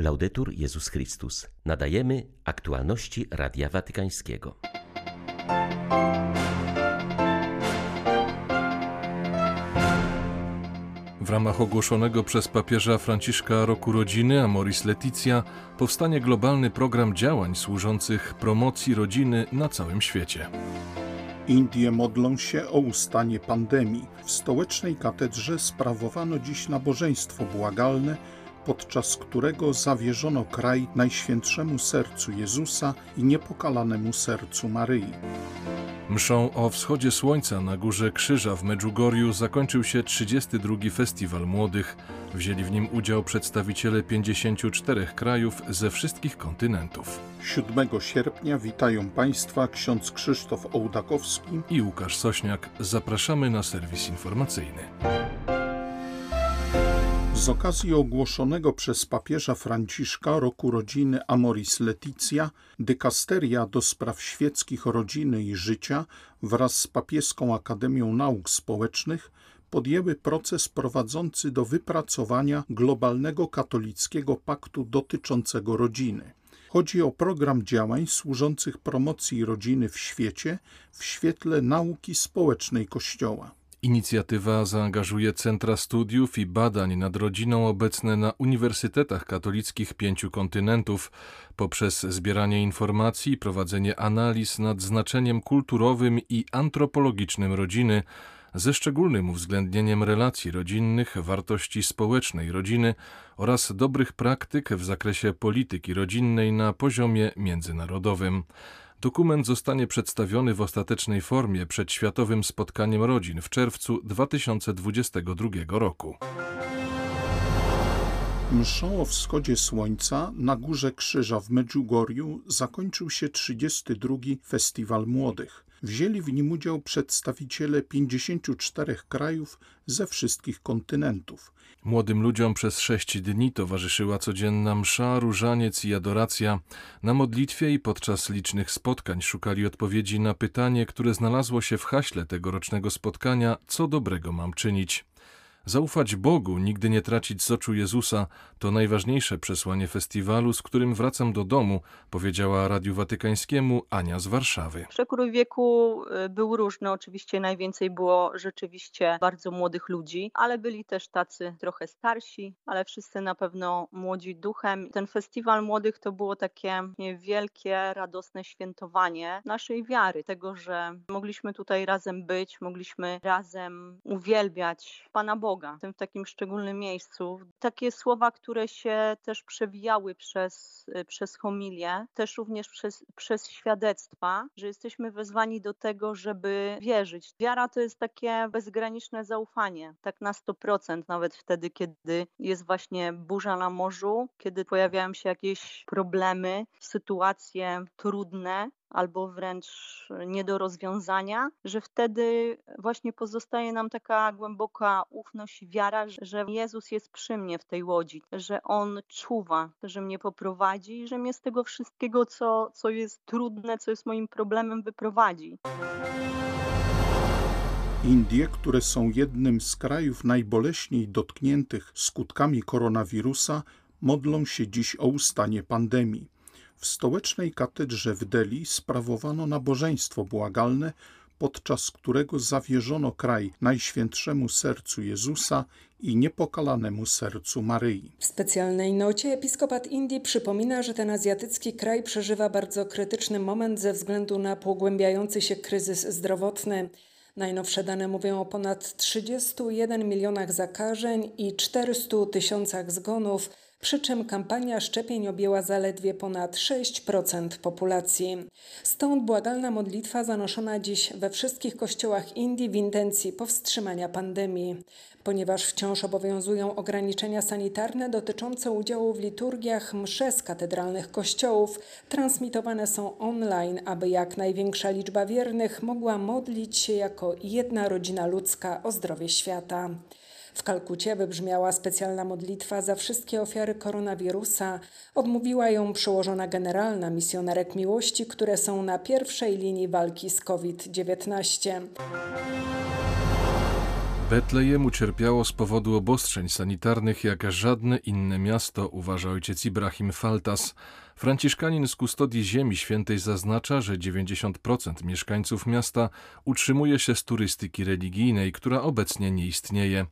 Laudetur Jezus Chrystus. Nadajemy aktualności Radia Watykańskiego. W ramach ogłoszonego przez papieża Franciszka roku rodziny Amoris Leticia powstanie globalny program działań służących promocji rodziny na całym świecie. Indie modlą się o ustanie pandemii. W stołecznej katedrze sprawowano dziś nabożeństwo błagalne, podczas którego zawierzono kraj Najświętszemu Sercu Jezusa i Niepokalanemu Sercu Maryi. Mszą o wschodzie słońca na górze Krzyża w Medjugorju zakończył się 32. Festiwal Młodych. Wzięli w nim udział przedstawiciele 54 krajów ze wszystkich kontynentów. 7 sierpnia witają Państwa ksiądz Krzysztof Ołdakowski i Łukasz Sośniak. Zapraszamy na serwis informacyjny. Z okazji ogłoszonego przez papieża Franciszka roku rodziny Amoris Leticia, dykasteria do spraw świeckich rodziny i życia wraz z Papieską Akademią Nauk Społecznych podjęły proces prowadzący do wypracowania globalnego katolickiego paktu dotyczącego rodziny. Chodzi o program działań służących promocji rodziny w świecie w świetle nauki społecznej Kościoła. Inicjatywa zaangażuje centra studiów i badań nad rodziną obecne na uniwersytetach katolickich pięciu kontynentów poprzez zbieranie informacji i prowadzenie analiz nad znaczeniem kulturowym i antropologicznym rodziny, ze szczególnym uwzględnieniem relacji rodzinnych, wartości społecznej rodziny oraz dobrych praktyk w zakresie polityki rodzinnej na poziomie międzynarodowym. Dokument zostanie przedstawiony w ostatecznej formie przed Światowym Spotkaniem Rodzin w czerwcu 2022 roku. Mszą o wschodzie słońca na Górze Krzyża w Medjugorju zakończył się 32. Festiwal Młodych. Wzięli w nim udział przedstawiciele 54 krajów ze wszystkich kontynentów. Młodym ludziom przez sześć dni towarzyszyła codzienna msza, różaniec i adoracja. Na modlitwie i podczas licznych spotkań szukali odpowiedzi na pytanie, które znalazło się w haśle tegorocznego spotkania: co dobrego mam czynić? Zaufać Bogu, nigdy nie tracić z oczu Jezusa to najważniejsze przesłanie festiwalu, z którym wracam do domu, powiedziała Radiu Watykańskiemu Ania z Warszawy. Przekrój wieku y, był różny, oczywiście najwięcej było rzeczywiście bardzo młodych ludzi, ale byli też tacy trochę starsi, ale wszyscy na pewno młodzi duchem. Ten festiwal młodych to było takie wielkie, radosne świętowanie naszej wiary, tego, że mogliśmy tutaj razem być, mogliśmy razem uwielbiać Pana Boga Boga, w tym w takim szczególnym miejscu. Takie słowa, które się też przewijały przez, przez homilię, też również przez, przez świadectwa, że jesteśmy wezwani do tego, żeby wierzyć. Wiara to jest takie bezgraniczne zaufanie, tak na 100%, nawet wtedy, kiedy jest właśnie burza na morzu, kiedy pojawiają się jakieś problemy, sytuacje trudne, albo wręcz nie do rozwiązania, że wtedy właśnie pozostaje nam taka głęboka ufność i wiara, że Jezus jest przy mnie w tej łodzi, że On czuwa, że mnie poprowadzi i że mnie z tego wszystkiego, co, co jest trudne, co jest moim problemem, wyprowadzi. Indie, które są jednym z krajów najboleśniej dotkniętych skutkami koronawirusa, modlą się dziś o ustanie pandemii. W stołecznej katedrze w Delhi sprawowano nabożeństwo błagalne, podczas którego zawierzono kraj Najświętszemu Sercu Jezusa i niepokalanemu sercu Maryi. W specjalnej nocie episkopat Indii przypomina, że ten azjatycki kraj przeżywa bardzo krytyczny moment ze względu na pogłębiający się kryzys zdrowotny. Najnowsze dane mówią o ponad 31 milionach zakażeń i 400 tysiącach zgonów przy czym kampania szczepień objęła zaledwie ponad 6% populacji. Stąd błagalna modlitwa zanoszona dziś we wszystkich kościołach Indii w intencji powstrzymania pandemii. Ponieważ wciąż obowiązują ograniczenia sanitarne dotyczące udziału w liturgiach, msze z katedralnych kościołów transmitowane są online, aby jak największa liczba wiernych mogła modlić się jako jedna rodzina ludzka o zdrowie świata. W Kalkucie wybrzmiała specjalna modlitwa za wszystkie ofiary koronawirusa. Odmówiła ją przełożona generalna misjonerek miłości, które są na pierwszej linii walki z COVID-19. Betlejem ucierpiało z powodu obostrzeń sanitarnych jak żadne inne miasto, uważa ojciec Ibrahim Faltas. Franciszkanin z kustodii Ziemi Świętej zaznacza, że 90% mieszkańców miasta utrzymuje się z turystyki religijnej, która obecnie nie istnieje.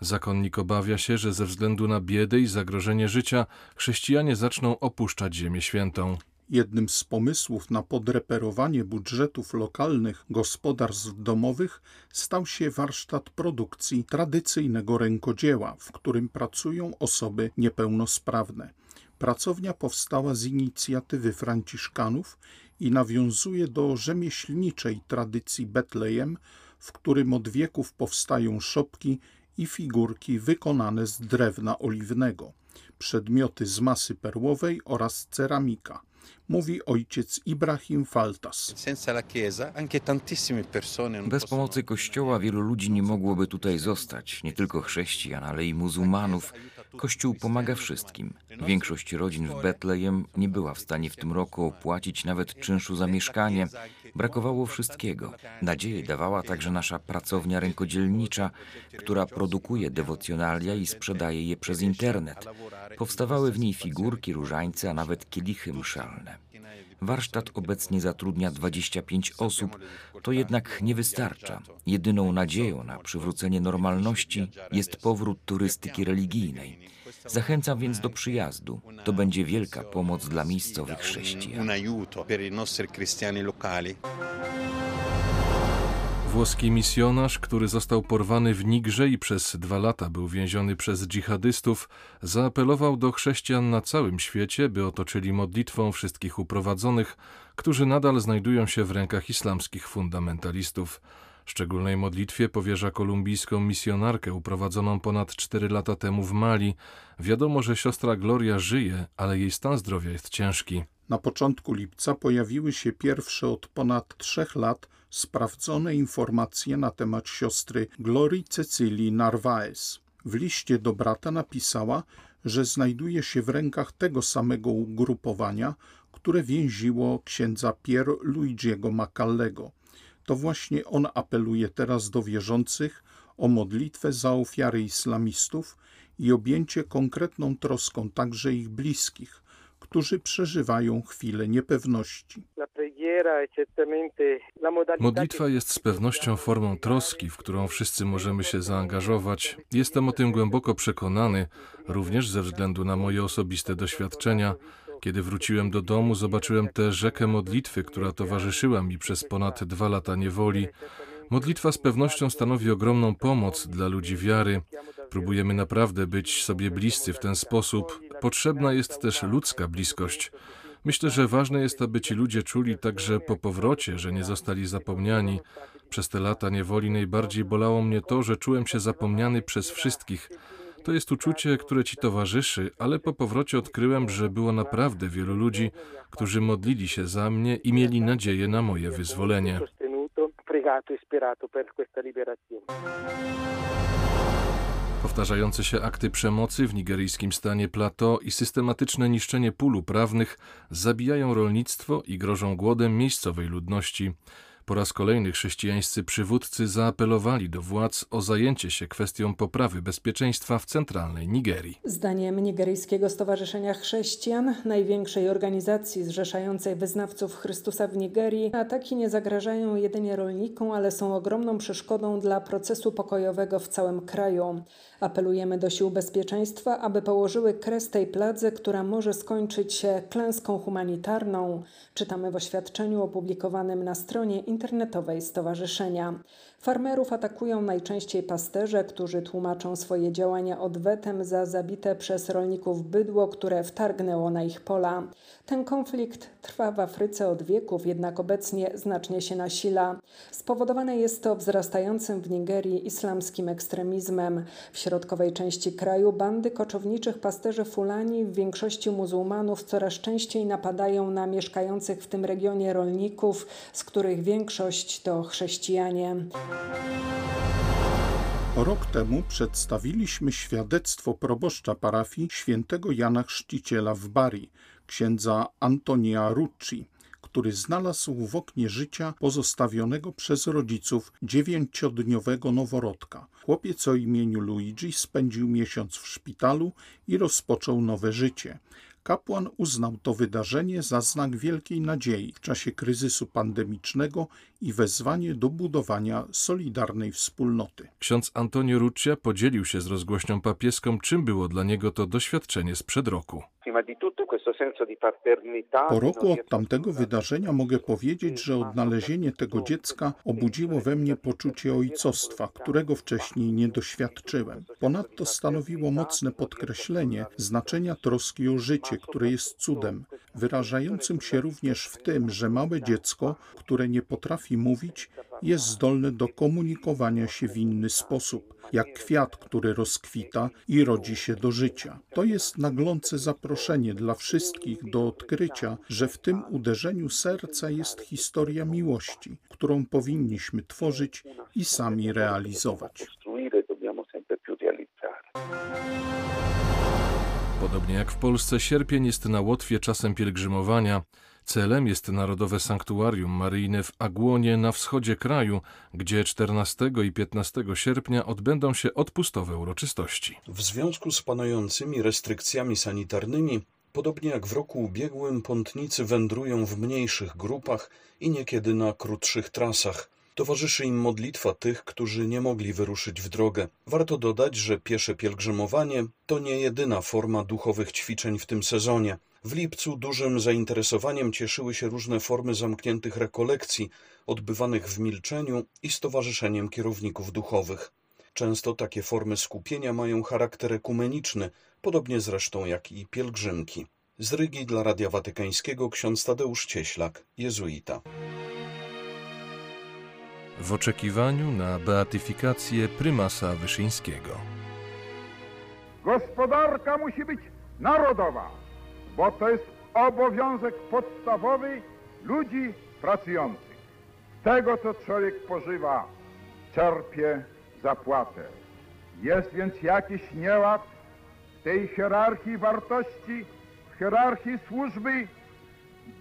Zakonnik obawia się, że ze względu na biedę i zagrożenie życia chrześcijanie zaczną opuszczać Ziemię Świętą. Jednym z pomysłów na podreperowanie budżetów lokalnych gospodarstw domowych stał się warsztat produkcji tradycyjnego rękodzieła, w którym pracują osoby niepełnosprawne. Pracownia powstała z inicjatywy Franciszkanów i nawiązuje do rzemieślniczej tradycji Betlejem, w którym od wieków powstają szopki i figurki wykonane z drewna oliwnego, przedmioty z masy perłowej oraz ceramika mówi ojciec Ibrahim Faltas. Bez pomocy Kościoła wielu ludzi nie mogłoby tutaj zostać, nie tylko chrześcijan, ale i muzułmanów. Kościół pomaga wszystkim. Większość rodzin w Betlejem nie była w stanie w tym roku opłacić nawet czynszu za mieszkanie. Brakowało wszystkiego. Nadzieję dawała także nasza pracownia rękodzielnicza, która produkuje dewocjonalia i sprzedaje je przez internet. Powstawały w niej figurki, różańce, a nawet kielichy mszalne. Warsztat obecnie zatrudnia 25 osób, to jednak nie wystarcza. Jedyną nadzieją na przywrócenie normalności jest powrót turystyki religijnej. Zachęcam więc do przyjazdu. To będzie wielka pomoc dla miejscowych chrześcijan. Włoski misjonarz, który został porwany w Nigrze i przez dwa lata był więziony przez dżihadystów, zaapelował do chrześcijan na całym świecie, by otoczyli modlitwą wszystkich uprowadzonych, którzy nadal znajdują się w rękach islamskich fundamentalistów. Szczególnej modlitwie powierza kolumbijską misjonarkę uprowadzoną ponad cztery lata temu w Mali. Wiadomo, że siostra Gloria żyje, ale jej stan zdrowia jest ciężki. Na początku lipca pojawiły się pierwsze od ponad trzech lat sprawdzone informacje na temat siostry Glorii Cecylii Narvaez. W liście do brata napisała, że znajduje się w rękach tego samego ugrupowania, które więziło księdza Pier Luigiego Macallego. To właśnie on apeluje teraz do wierzących o modlitwę za ofiary islamistów i objęcie konkretną troską także ich bliskich, którzy przeżywają chwilę niepewności. Modlitwa jest z pewnością formą troski, w którą wszyscy możemy się zaangażować. Jestem o tym głęboko przekonany, również ze względu na moje osobiste doświadczenia. Kiedy wróciłem do domu, zobaczyłem tę rzekę modlitwy, która towarzyszyła mi przez ponad dwa lata niewoli. Modlitwa z pewnością stanowi ogromną pomoc dla ludzi wiary. Próbujemy naprawdę być sobie bliscy w ten sposób. Potrzebna jest też ludzka bliskość. Myślę, że ważne jest, aby ci ludzie czuli także po powrocie, że nie zostali zapomniani. Przez te lata niewoli najbardziej bolało mnie to, że czułem się zapomniany przez wszystkich. To jest uczucie, które ci towarzyszy, ale po powrocie odkryłem, że było naprawdę wielu ludzi, którzy modlili się za mnie i mieli nadzieję na moje wyzwolenie. Powtarzające się akty przemocy w nigeryjskim stanie Plateau i systematyczne niszczenie pól prawnych zabijają rolnictwo i grożą głodem miejscowej ludności. Po raz kolejny chrześcijańscy przywódcy zaapelowali do władz o zajęcie się kwestią poprawy bezpieczeństwa w centralnej Nigerii. Zdaniem Nigeryjskiego Stowarzyszenia Chrześcijan, największej organizacji zrzeszającej wyznawców Chrystusa w Nigerii, ataki nie zagrażają jedynie rolnikom, ale są ogromną przeszkodą dla procesu pokojowego w całym kraju. Apelujemy do sił bezpieczeństwa, aby położyły kres tej pladze, która może skończyć się klęską humanitarną. Czytamy w oświadczeniu opublikowanym na stronie internetowej stowarzyszenia. Farmerów atakują najczęściej pasterze, którzy tłumaczą swoje działania odwetem za zabite przez rolników bydło, które wtargnęło na ich pola. Ten konflikt trwa w Afryce od wieków, jednak obecnie znacznie się nasila. Spowodowane jest to wzrastającym w Nigerii islamskim ekstremizmem. W środkowej części kraju bandy koczowniczych pasterzy Fulani, w większości muzułmanów, coraz częściej napadają na mieszkających w tym regionie rolników, z których większość to chrześcijanie. Rok temu przedstawiliśmy świadectwo proboszcza parafii świętego Jana Chrzciciela w Bari, księdza Antonia Rucci, który znalazł w oknie życia pozostawionego przez rodziców dziewięciodniowego noworodka. Chłopiec o imieniu Luigi spędził miesiąc w szpitalu i rozpoczął nowe życie. Kapłan uznał to wydarzenie za znak wielkiej nadziei w czasie kryzysu pandemicznego i wezwanie do budowania solidarnej wspólnoty. Ksiądz Antonio Ruccia podzielił się z rozgłośnią papieską, czym było dla niego to doświadczenie sprzed roku. Po roku od tamtego wydarzenia mogę powiedzieć, że odnalezienie tego dziecka obudziło we mnie poczucie ojcostwa, którego wcześniej nie doświadczyłem. Ponadto stanowiło mocne podkreślenie znaczenia troski o życie, które jest cudem, wyrażającym się również w tym, że małe dziecko, które nie potrafi mówić, jest zdolne do komunikowania się w inny sposób, jak kwiat, który rozkwita i rodzi się do życia. To jest naglące zaproszenie dla wszystkich do odkrycia, że w tym uderzeniu serca jest historia miłości, którą powinniśmy tworzyć i sami realizować. Podobnie jak w Polsce, sierpień jest na Łotwie czasem pielgrzymowania. Celem jest Narodowe Sanktuarium Maryjne w Agłonie na wschodzie kraju, gdzie 14 i 15 sierpnia odbędą się odpustowe uroczystości. W związku z panującymi restrykcjami sanitarnymi, podobnie jak w roku ubiegłym, pątnicy wędrują w mniejszych grupach i niekiedy na krótszych trasach. Towarzyszy im modlitwa tych, którzy nie mogli wyruszyć w drogę. Warto dodać, że piesze pielgrzymowanie to nie jedyna forma duchowych ćwiczeń w tym sezonie. W lipcu dużym zainteresowaniem cieszyły się różne formy zamkniętych rekolekcji, odbywanych w milczeniu i z towarzyszeniem kierowników duchowych. Często takie formy skupienia mają charakter ekumeniczny, podobnie zresztą jak i pielgrzymki. Z Rygi dla Radia Watykańskiego ksiądz Tadeusz Cieślak, jezuita. W oczekiwaniu na beatyfikację prymasa Wyszyńskiego. Gospodarka musi być narodowa, bo to jest obowiązek podstawowy ludzi pracujących. Z tego, co człowiek pożywa, czerpie zapłatę. Jest więc jakiś nieład w tej hierarchii wartości, w hierarchii służby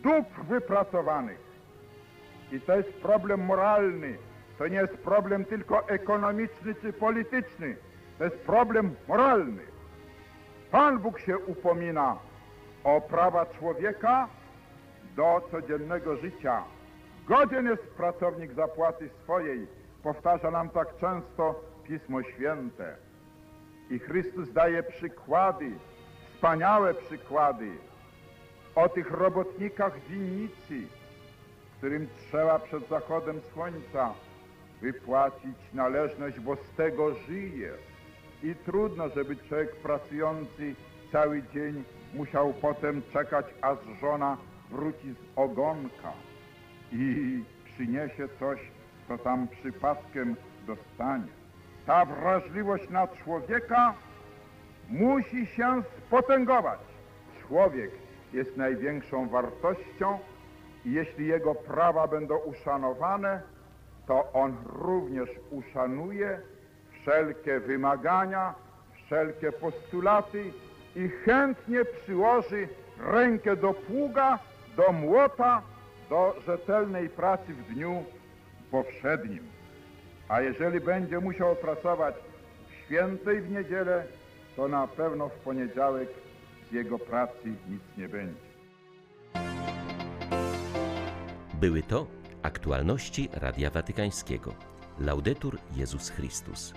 dóbr wypracowanych. I to jest problem moralny. To nie jest problem tylko ekonomiczny czy polityczny. To jest problem moralny. Pan Bóg się upomina o prawa człowieka do codziennego życia. Godzien jest pracownik zapłaty swojej. Powtarza nam tak często Pismo Święte. I Chrystus daje przykłady, wspaniałe przykłady o tych robotnikach winnicy, którym trzeba przed zachodem słońca wypłacić należność, bo z tego żyje. I trudno, żeby człowiek pracujący cały dzień musiał potem czekać, aż żona wróci z ogonka i przyniesie coś, co tam przypadkiem dostanie. Ta wrażliwość na człowieka musi się spotęgować. Człowiek jest największą wartością i jeśli jego prawa będą uszanowane, to on również uszanuje wszelkie wymagania, wszelkie postulaty i chętnie przyłoży rękę do pługa, do młota, do rzetelnej pracy w dniu powszednim. A jeżeli będzie musiał pracować w świętej w niedzielę, to na pewno w poniedziałek z jego pracy nic nie będzie. Były to aktualności Radia Watykańskiego. Laudetur Jezus Chrystus.